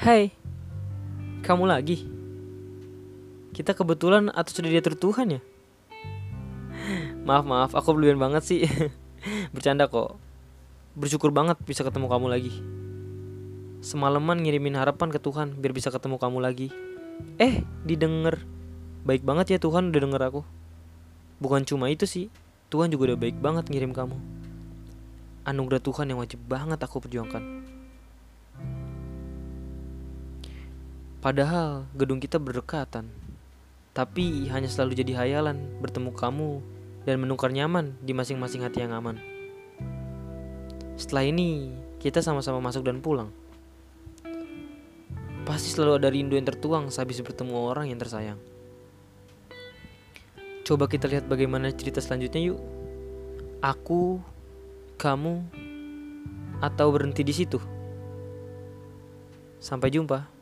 Hai, kamu lagi? Kita kebetulan atau sudah diatur Tuhan ya? Maaf maaf, aku berlebihan banget sih. Bercanda kok. Bersyukur banget bisa ketemu kamu lagi. Semalaman ngirimin harapan ke Tuhan biar bisa ketemu kamu lagi. Eh, didengar. Baik banget ya Tuhan udah denger aku. Bukan cuma itu sih, Tuhan juga udah baik banget ngirim kamu. Anugerah Tuhan yang wajib banget aku perjuangkan. Padahal gedung kita berdekatan, tapi hanya selalu jadi hayalan bertemu kamu dan menukar nyaman di masing-masing hati yang aman. Setelah ini, kita sama-sama masuk dan pulang. Pasti selalu ada rindu yang tertuang sehabis bertemu orang yang tersayang. Coba kita lihat bagaimana cerita selanjutnya yuk. Aku, kamu, atau berhenti di situ. Sampai jumpa.